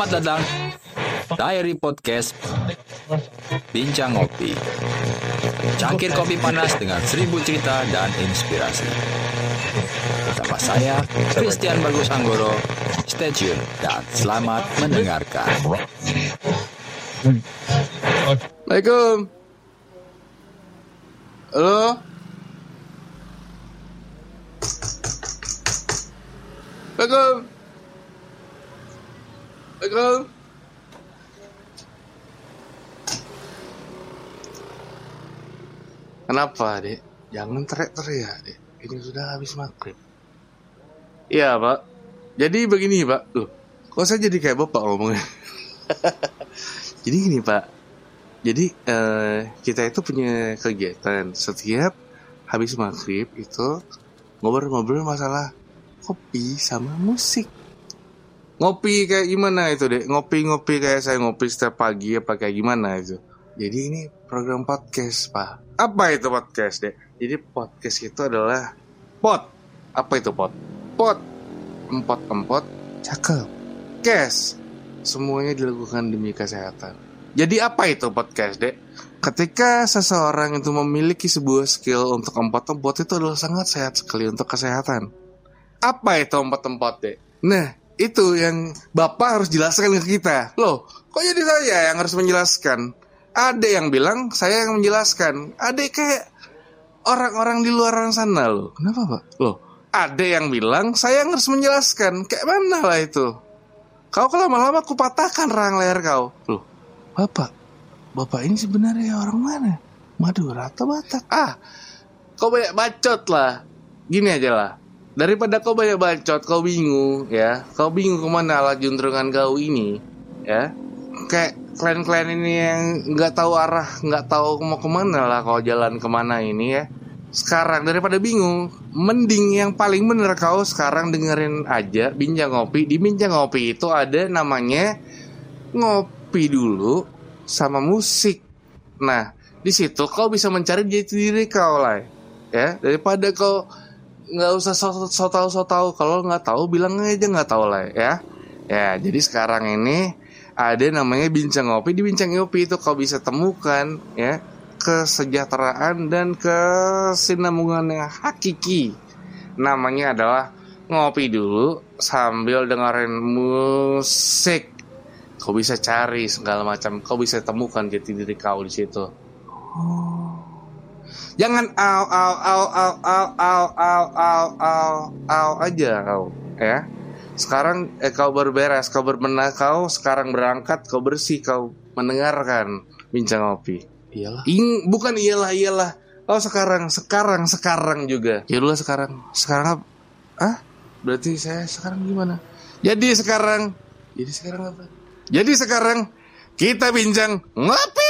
Selamat datang Diary Podcast Bincang Ngopi Cangkir kopi panas dengan seribu cerita dan inspirasi Bersama saya, Christian Bagus Anggoro Stay tune dan selamat mendengarkan Assalamualaikum. Halo. Assalamualaikum. Kenapa, Dek? Jangan teriak-teriak, Dek. Ini sudah habis maghrib. Iya, Pak. Jadi begini, Pak. Loh, kok saya jadi kayak Bapak ngomongnya? jadi gini, Pak. Jadi eh, kita itu punya kegiatan setiap habis maghrib itu ngobrol-ngobrol masalah kopi sama musik. Ngopi kayak gimana itu deh? Ngopi-ngopi kayak saya ngopi setiap pagi apa kayak gimana itu? Jadi ini program podcast pak. Apa itu podcast deh? Jadi podcast itu adalah pot. Apa itu pot? Pot. Empot-empot. Cakep. Kes. Semuanya dilakukan demi kesehatan. Jadi apa itu podcast, Dek? Ketika seseorang itu memiliki sebuah skill untuk empot-empot itu adalah sangat sehat sekali untuk kesehatan. Apa itu empot-empot, Dek? Nah, itu yang Bapak harus jelaskan ke kita. Loh, kok jadi saya yang harus menjelaskan? Ada yang bilang saya yang menjelaskan. Ada kayak orang-orang di luar sana loh. Kenapa, Pak? Loh, ada yang bilang saya yang harus menjelaskan. Kayak mana lah itu? Kau kalau lama-lama aku patahkan rang leher kau. Loh, Bapak, Bapak ini sebenarnya orang mana? Madura atau Batak? Ah, kau banyak bacot lah. Gini aja lah. Daripada kau banyak bacot, kau bingung ya. Kau bingung ke mana lah juntrungan kau ini, ya. Kayak klan-klan ini yang nggak tahu arah, nggak tahu mau ke mana lah kau jalan ke mana ini ya. Sekarang daripada bingung, mending yang paling bener kau sekarang dengerin aja bincang ngopi. Di bincang ngopi itu ada namanya ngopi dulu sama musik. Nah, di situ kau bisa mencari jati diri kau lah, ya daripada kau nggak usah so, so tahu so tahu kalau nggak tahu bilang aja nggak tahu lah ya. Ya jadi sekarang ini ada namanya bincang ngopi. Di bincang ngopi itu kau bisa temukan ya kesejahteraan dan kesinambungan yang hakiki. Namanya adalah ngopi dulu sambil dengerin musik. Kau bisa cari segala macam. Kau bisa temukan jati diri kau di situ jangan au au au au au au au au au au aja kau ya. Sekarang eh, kau berberes kau berbenah kau sekarang berangkat kau bersih kau mendengarkan bincang ngopi. Iyalah. Ing, bukan iyalah iyalah. Oh sekarang sekarang sekarang juga. Ya dulu sekarang. Sekarang apa? Ah berarti saya sekarang gimana? Jadi sekarang jadi sekarang apa? Jadi sekarang kita bincang ngopi